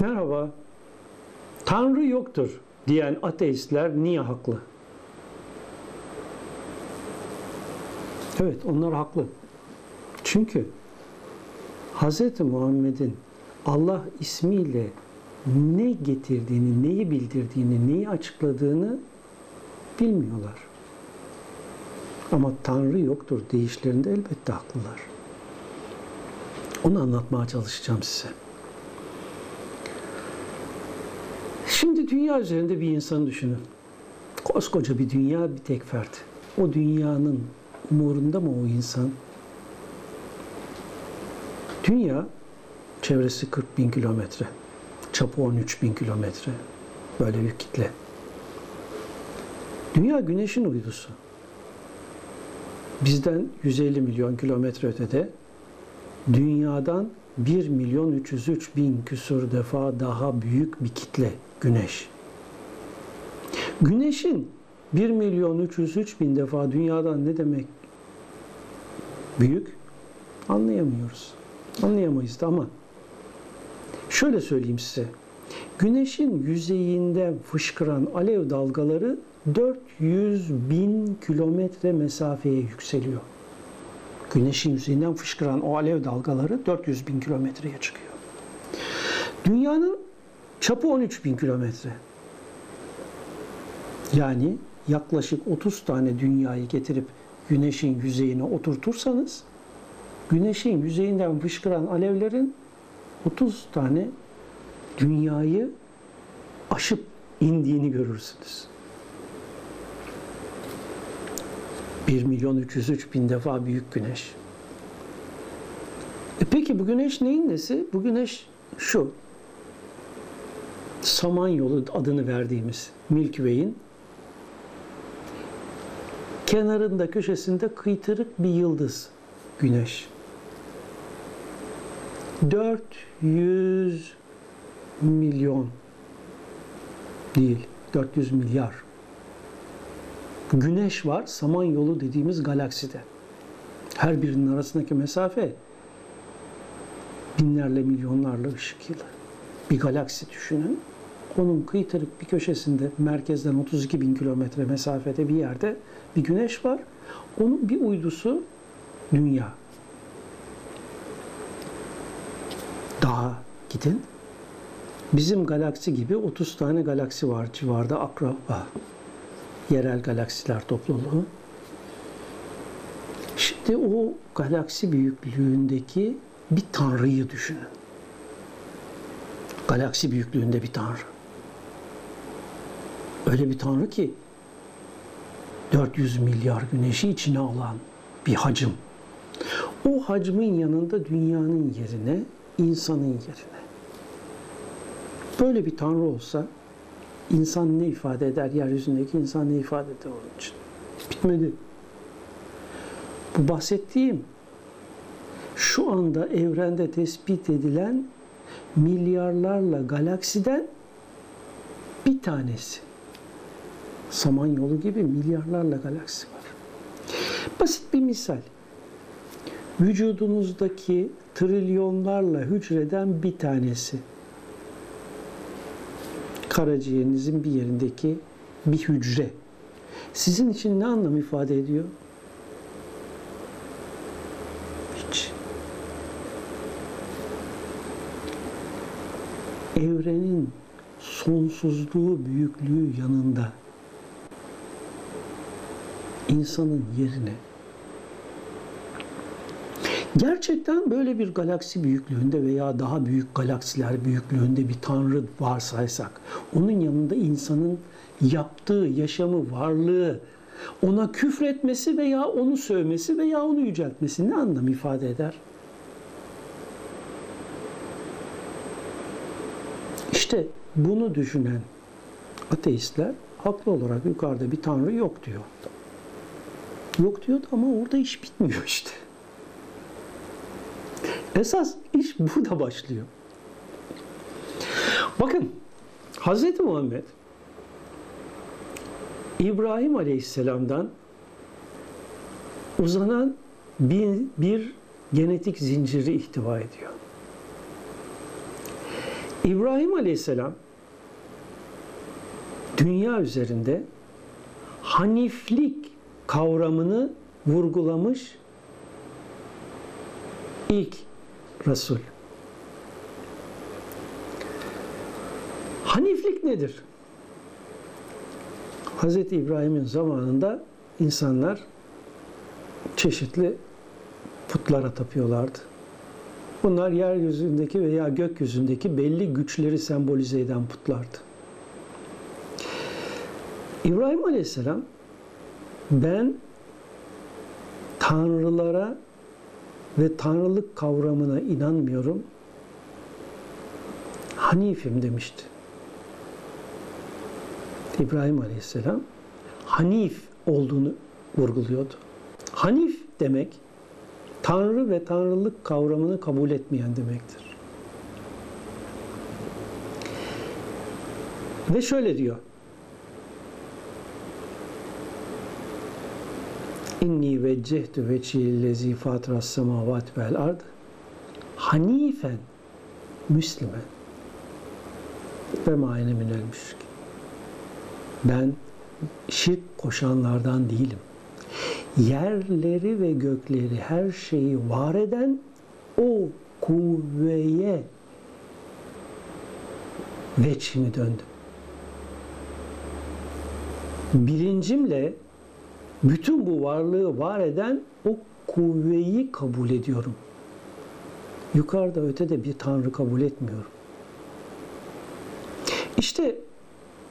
Merhaba. Tanrı yoktur diyen ateistler niye haklı? Evet, onlar haklı. Çünkü Hz. Muhammed'in Allah ismiyle ne getirdiğini, neyi bildirdiğini, neyi açıkladığını bilmiyorlar. Ama Tanrı yoktur deyişlerinde elbette haklılar. Onu anlatmaya çalışacağım size. Dünya üzerinde bir insanı düşünün. Koskoca bir dünya, bir tek fert. O dünyanın umurunda mı o insan? Dünya çevresi 40 bin kilometre, çapı 13 bin kilometre. Böyle bir kitle. Dünya güneşin uydusu. Bizden 150 milyon kilometre ötede dünyadan 1 milyon 303 bin küsur defa daha büyük bir kitle güneş. Güneşin 1 milyon 303 bin defa dünyadan ne demek büyük anlayamıyoruz. Anlayamayız da ama şöyle söyleyeyim size. Güneşin yüzeyinden fışkıran alev dalgaları 400 bin kilometre mesafeye yükseliyor. Güneşin yüzeyinden fışkıran o alev dalgaları 400 bin kilometreye çıkıyor. Dünyanın çapı 13 bin kilometre. Yani yaklaşık 30 tane dünyayı getirip güneşin yüzeyine oturtursanız güneşin yüzeyinden fışkıran alevlerin 30 tane dünyayı aşıp indiğini görürsünüz. 1 milyon 303 bin defa büyük güneş. E peki bu güneş neyin nesi? Bu güneş şu. Samanyolu adını verdiğimiz Milky Way'in kenarında köşesinde kıytırık bir yıldız güneş. 400 milyon değil, 400 milyar güneş var Samanyolu dediğimiz galakside. Her birinin arasındaki mesafe binlerle milyonlarla ışık yılı. Bir galaksi düşünün. Onun kıytırık bir köşesinde merkezden 32 bin kilometre mesafede bir yerde bir güneş var. Onun bir uydusu dünya. Daha gidin. Bizim galaksi gibi 30 tane galaksi var civarda akraba yerel galaksiler topluluğu. Şimdi o galaksi büyüklüğündeki bir tanrıyı düşünün. Galaksi büyüklüğünde bir tanrı. Öyle bir tanrı ki 400 milyar güneşi içine alan bir hacim. O hacmin yanında dünyanın yerine, insanın yerine. Böyle bir tanrı olsa İnsan ne ifade eder? Yeryüzündeki insan ne ifade eder onun için? Bitmedi. Bu bahsettiğim şu anda evrende tespit edilen milyarlarla galaksiden bir tanesi. Samanyolu gibi milyarlarla galaksi var. Basit bir misal. Vücudunuzdaki trilyonlarla hücreden bir tanesi karaciğerinizin bir yerindeki bir hücre sizin için ne anlam ifade ediyor? Hiç. Evrenin sonsuzluğu, büyüklüğü yanında insanın yerine Gerçekten böyle bir galaksi büyüklüğünde veya daha büyük galaksiler büyüklüğünde bir tanrı varsaysak, onun yanında insanın yaptığı yaşamı, varlığı, ona küfretmesi veya onu sövmesi veya onu yüceltmesi ne anlam ifade eder? İşte bunu düşünen ateistler haklı olarak yukarıda bir tanrı yok diyor. Yok diyor ama orada iş bitmiyor işte. Esas iş burada başlıyor. Bakın Hz. Muhammed İbrahim Aleyhisselam'dan uzanan bir, bir genetik zinciri ihtiva ediyor. İbrahim Aleyhisselam dünya üzerinde haniflik kavramını vurgulamış ilk Resul. Haniflik nedir? Hz. İbrahim'in zamanında insanlar çeşitli putlara tapıyorlardı. Bunlar yeryüzündeki veya gökyüzündeki belli güçleri sembolize eden putlardı. İbrahim Aleyhisselam ben tanrılara ve tanrılık kavramına inanmıyorum. Hanifim demişti. İbrahim Aleyhisselam Hanif olduğunu vurguluyordu. Hanif demek Tanrı ve Tanrılık kavramını kabul etmeyen demektir. Ve şöyle diyor. İnni veccehtu vecihillezi fatras semavat vel ard hanifen müslimen ve maine minel müşrik. Ben şirk koşanlardan değilim. Yerleri ve gökleri her şeyi var eden o kuvveye veçhimi döndüm. Bilincimle bütün bu varlığı var eden o kuvveyi kabul ediyorum. Yukarıda ötede bir tanrı kabul etmiyorum. İşte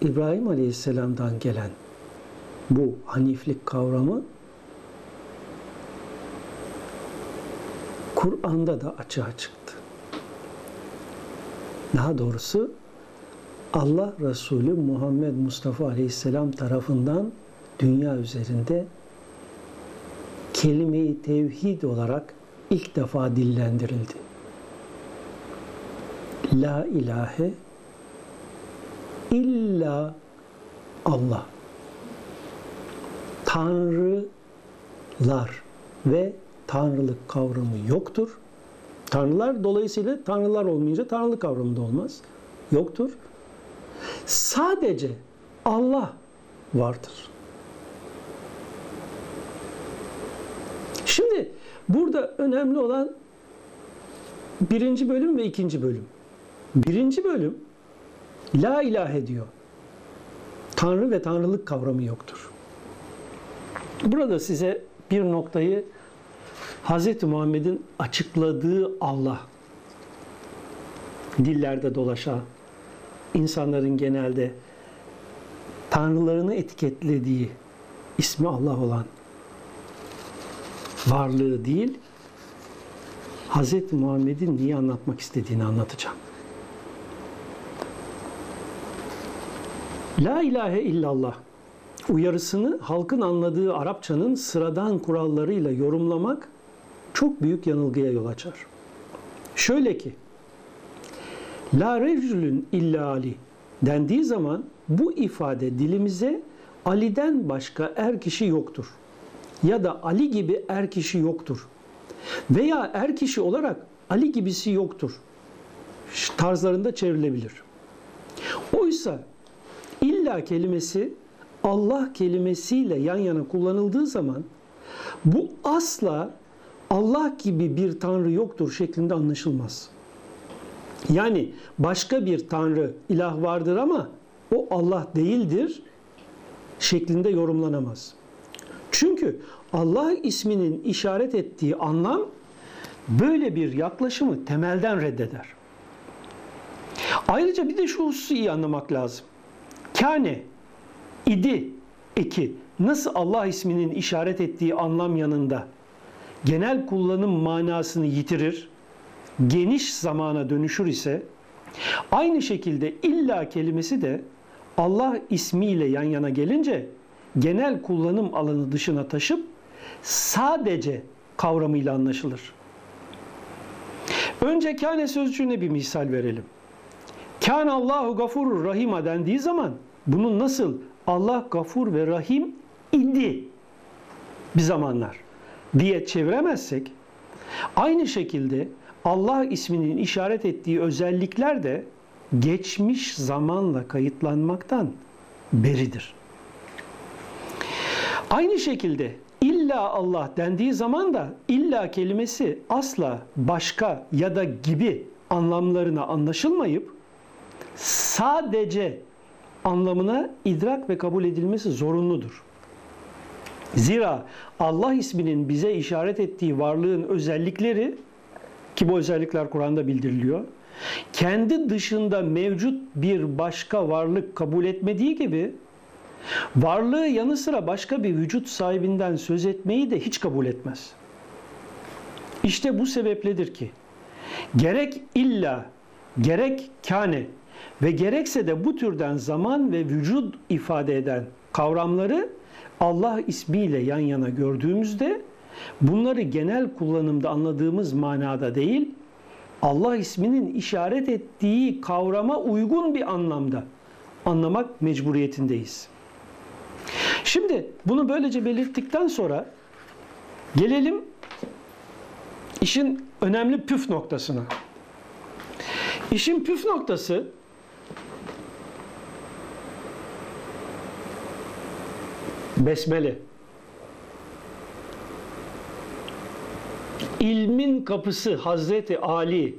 İbrahim Aleyhisselam'dan gelen bu haniflik kavramı Kur'an'da da açığa çıktı. Daha doğrusu Allah Resulü Muhammed Mustafa Aleyhisselam tarafından dünya üzerinde kelime-i tevhid olarak ilk defa dillendirildi. La ilahe illa Allah. Tanrılar ve tanrılık kavramı yoktur. Tanrılar dolayısıyla tanrılar olmayınca tanrılık kavramı da olmaz. Yoktur. Sadece Allah vardır. Şimdi burada önemli olan birinci bölüm ve ikinci bölüm. Birinci bölüm La ilahe diyor. Tanrı ve tanrılık kavramı yoktur. Burada size bir noktayı Hz. Muhammed'in açıkladığı Allah dillerde dolaşan insanların genelde tanrılarını etiketlediği ismi Allah olan varlığı değil, Hz. Muhammed'in niye anlatmak istediğini anlatacağım. La ilahe illallah uyarısını halkın anladığı Arapçanın sıradan kurallarıyla yorumlamak çok büyük yanılgıya yol açar. Şöyle ki, La rejülün illa Ali dendiği zaman bu ifade dilimize Ali'den başka er kişi yoktur. Ya da Ali gibi er kişi yoktur. Veya er kişi olarak Ali gibisi yoktur. Tarzlarında çevrilebilir. Oysa illa kelimesi Allah kelimesiyle yan yana kullanıldığı zaman bu asla Allah gibi bir tanrı yoktur şeklinde anlaşılmaz. Yani başka bir tanrı, ilah vardır ama o Allah değildir şeklinde yorumlanamaz. Çünkü Allah isminin işaret ettiği anlam böyle bir yaklaşımı temelden reddeder. Ayrıca bir de şu hususu iyi anlamak lazım. Kâne, idi, eki nasıl Allah isminin işaret ettiği anlam yanında genel kullanım manasını yitirir, geniş zamana dönüşür ise aynı şekilde illa kelimesi de Allah ismiyle yan yana gelince genel kullanım alanı dışına taşıp sadece kavramıyla anlaşılır. Önce kâne sözcüğüne bir misal verelim. Kâne Allahu gafurur rahima dendiği zaman bunun nasıl Allah gafur ve rahim idi bir zamanlar diye çeviremezsek aynı şekilde Allah isminin işaret ettiği özellikler de geçmiş zamanla kayıtlanmaktan beridir. Aynı şekilde illa Allah dendiği zaman da illa kelimesi asla başka ya da gibi anlamlarına anlaşılmayıp sadece anlamına idrak ve kabul edilmesi zorunludur. Zira Allah isminin bize işaret ettiği varlığın özellikleri ki bu özellikler Kur'an'da bildiriliyor. Kendi dışında mevcut bir başka varlık kabul etmediği gibi varlığı yanı sıra başka bir vücut sahibinden söz etmeyi de hiç kabul etmez. İşte bu sebepledir ki gerek illa gerek kane ve gerekse de bu türden zaman ve vücut ifade eden kavramları Allah ismiyle yan yana gördüğümüzde bunları genel kullanımda anladığımız manada değil, Allah isminin işaret ettiği kavrama uygun bir anlamda anlamak mecburiyetindeyiz. Şimdi bunu böylece belirttikten sonra gelelim işin önemli püf noktasına. İşin püf noktası Besmele. İlmin kapısı Hazreti Ali.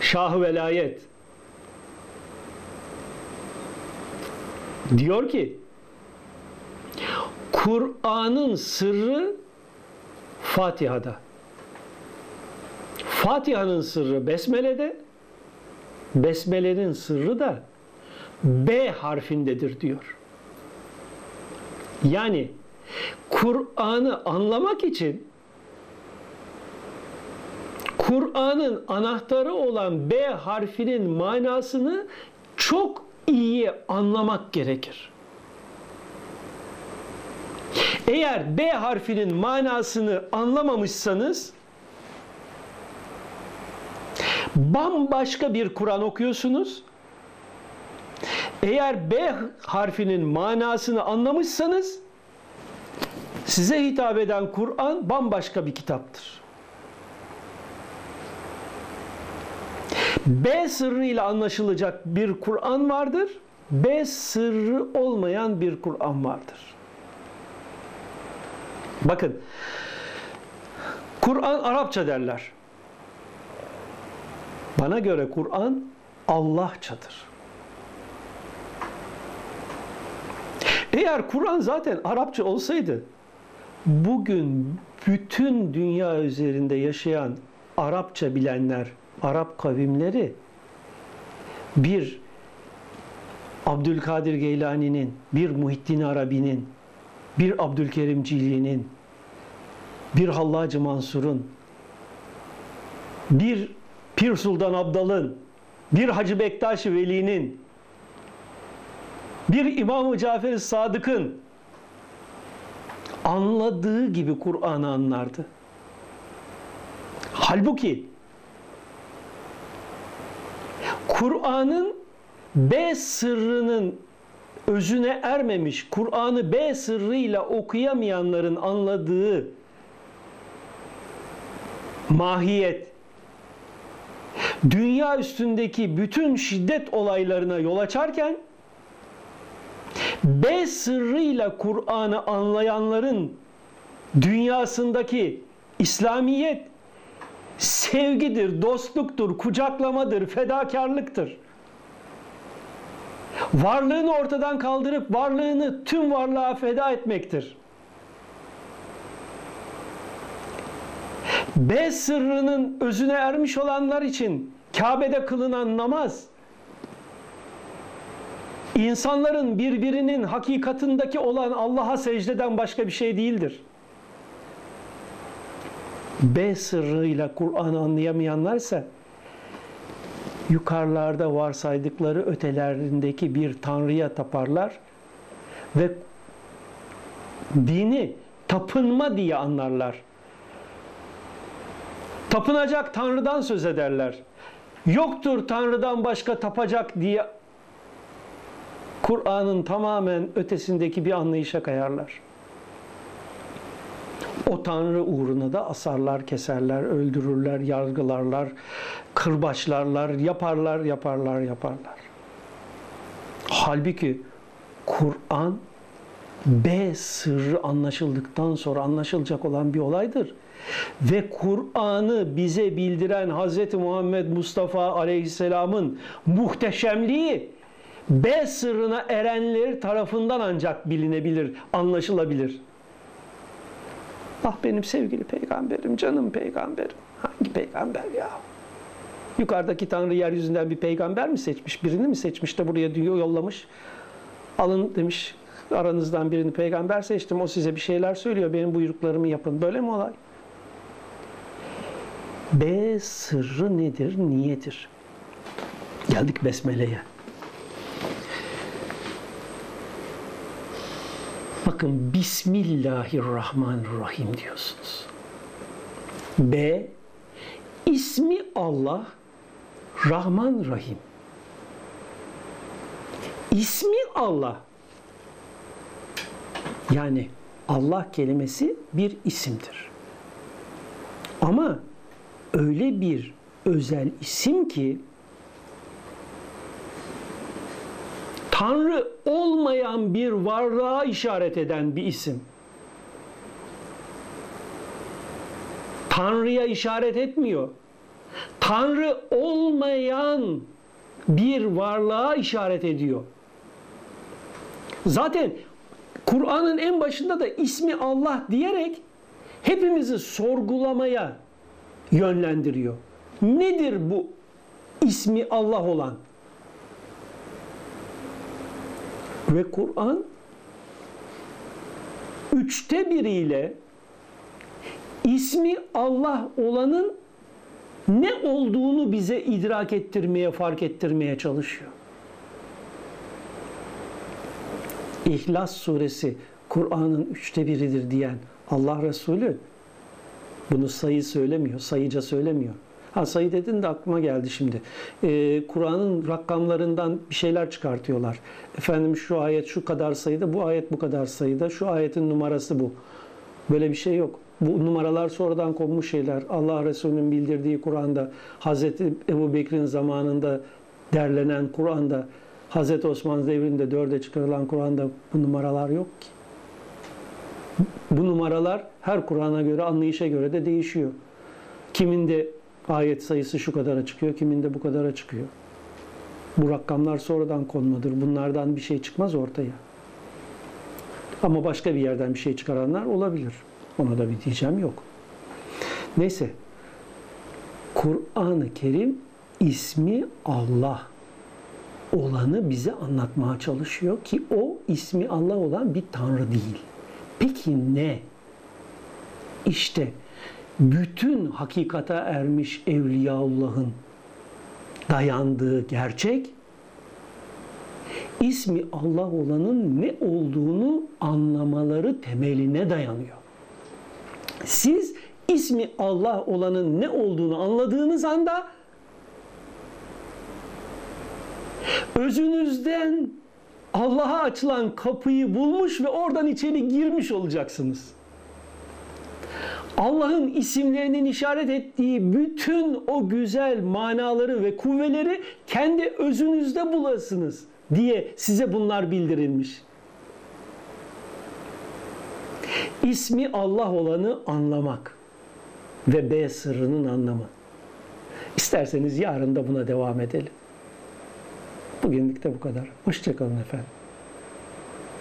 Şah velayet. Diyor ki Kur'an'ın sırrı Fatiha'da. Fatiha'nın sırrı Besmele'de. Besmele'nin sırrı da B harfindedir diyor. Yani Kur'an'ı anlamak için Kur'an'ın anahtarı olan B harfinin manasını çok iyi anlamak gerekir. Eğer B harfinin manasını anlamamışsanız bambaşka bir Kur'an okuyorsunuz. Eğer B harfinin manasını anlamışsanız size hitap eden Kur'an bambaşka bir kitaptır. B sırrıyla anlaşılacak bir Kur'an vardır. B sırrı olmayan bir Kur'an vardır. Bakın Kur'an Arapça derler. Bana göre Kur'an Allahçadır. Eğer Kur'an zaten Arapça olsaydı bugün bütün dünya üzerinde yaşayan Arapça bilenler, Arap kavimleri bir Abdülkadir Geylani'nin, bir Muhittin Arabi'nin, bir Abdülkerim Cili'nin, bir Hallacı Mansur'un, bir Pir Sultan Abdal'ın, bir Hacı Bektaş Veli'nin, bir İmam-ı Cafer-i Sadık'ın anladığı gibi Kur'an'ı anlardı. Halbuki Kur'an'ın B sırrının özüne ermemiş, Kur'an'ı B sırrıyla okuyamayanların anladığı mahiyet, dünya üstündeki bütün şiddet olaylarına yol açarken B sırrıyla Kur'an'ı anlayanların dünyasındaki İslamiyet sevgidir, dostluktur, kucaklamadır, fedakarlıktır. Varlığını ortadan kaldırıp varlığını tüm varlığa feda etmektir. B sırrının özüne ermiş olanlar için Kabe'de kılınan namaz insanların birbirinin hakikatındaki olan Allah'a secdeden başka bir şey değildir. B sırrıyla Kur'an'ı anlayamayanlarsa yukarılarda varsaydıkları ötelerindeki bir tanrıya taparlar ve dini tapınma diye anlarlar. Tapınacak tanrıdan söz ederler. Yoktur tanrıdan başka tapacak diye Kur'an'ın tamamen ötesindeki bir anlayışa kayarlar. O Tanrı uğruna da asarlar, keserler, öldürürler, yargılarlar, kırbaçlarlar, yaparlar, yaparlar, yaparlar. Halbuki Kur'an B sırrı anlaşıldıktan sonra anlaşılacak olan bir olaydır. Ve Kur'an'ı bize bildiren Hz. Muhammed Mustafa Aleyhisselam'ın muhteşemliği B sırrına erenler tarafından ancak bilinebilir, anlaşılabilir. Ah benim sevgili peygamberim, canım peygamberim. Hangi peygamber ya? Yukarıdaki Tanrı yeryüzünden bir peygamber mi seçmiş? Birini mi seçmiş de buraya diyor yollamış? Alın demiş aranızdan birini peygamber seçtim. O size bir şeyler söylüyor. Benim buyruklarımı yapın. Böyle mi olay? B sırrı nedir? Niyedir? Geldik Besmele'ye. Bakın Bismillahirrahmanirrahim diyorsunuz. B ismi Allah Rahman Rahim. İsmi Allah. Yani Allah kelimesi bir isimdir. Ama öyle bir özel isim ki Tanrı olmayan bir varlığa işaret eden bir isim. Tanrı'ya işaret etmiyor. Tanrı olmayan bir varlığa işaret ediyor. Zaten Kur'an'ın en başında da ismi Allah diyerek hepimizi sorgulamaya yönlendiriyor. Nedir bu ismi Allah olan? Ve Kur'an üçte biriyle ismi Allah olanın ne olduğunu bize idrak ettirmeye, fark ettirmeye çalışıyor. İhlas suresi Kur'an'ın üçte biridir diyen Allah Resulü bunu sayı söylemiyor, sayıca söylemiyor. Ha sayı dedin de aklıma geldi şimdi. Ee, Kur'an'ın rakamlarından bir şeyler çıkartıyorlar. Efendim şu ayet şu kadar sayıda, bu ayet bu kadar sayıda, şu ayetin numarası bu. Böyle bir şey yok. Bu numaralar sonradan konmuş şeyler. Allah Resulü'nün bildirdiği Kur'an'da, Hazreti Ebu Bekir'in zamanında derlenen Kur'an'da, Hazreti Osman devrinde dörde çıkarılan Kur'an'da bu numaralar yok ki. Bu numaralar her Kur'an'a göre, anlayışa göre de değişiyor. Kiminde ayet sayısı şu kadara çıkıyor, kiminde bu kadara çıkıyor. Bu rakamlar sonradan konmadır. Bunlardan bir şey çıkmaz ortaya. Ama başka bir yerden bir şey çıkaranlar olabilir. Ona da bir diyeceğim yok. Neyse. Kur'an-ı Kerim ismi Allah olanı bize anlatmaya çalışıyor ki o ismi Allah olan bir tanrı değil. Peki ne? İşte bütün hakikata ermiş Evliyaullah'ın dayandığı gerçek ismi Allah olanın ne olduğunu anlamaları temeline dayanıyor. Siz ismi Allah olanın ne olduğunu anladığınız anda özünüzden Allah'a açılan kapıyı bulmuş ve oradan içeri girmiş olacaksınız. Allah'ın isimlerinin işaret ettiği bütün o güzel manaları ve kuvveleri kendi özünüzde bulasınız diye size bunlar bildirilmiş. İsmi Allah olanı anlamak ve B sırrının anlamı. İsterseniz yarın da buna devam edelim. Bugünlük de bu kadar. Hoşçakalın efendim.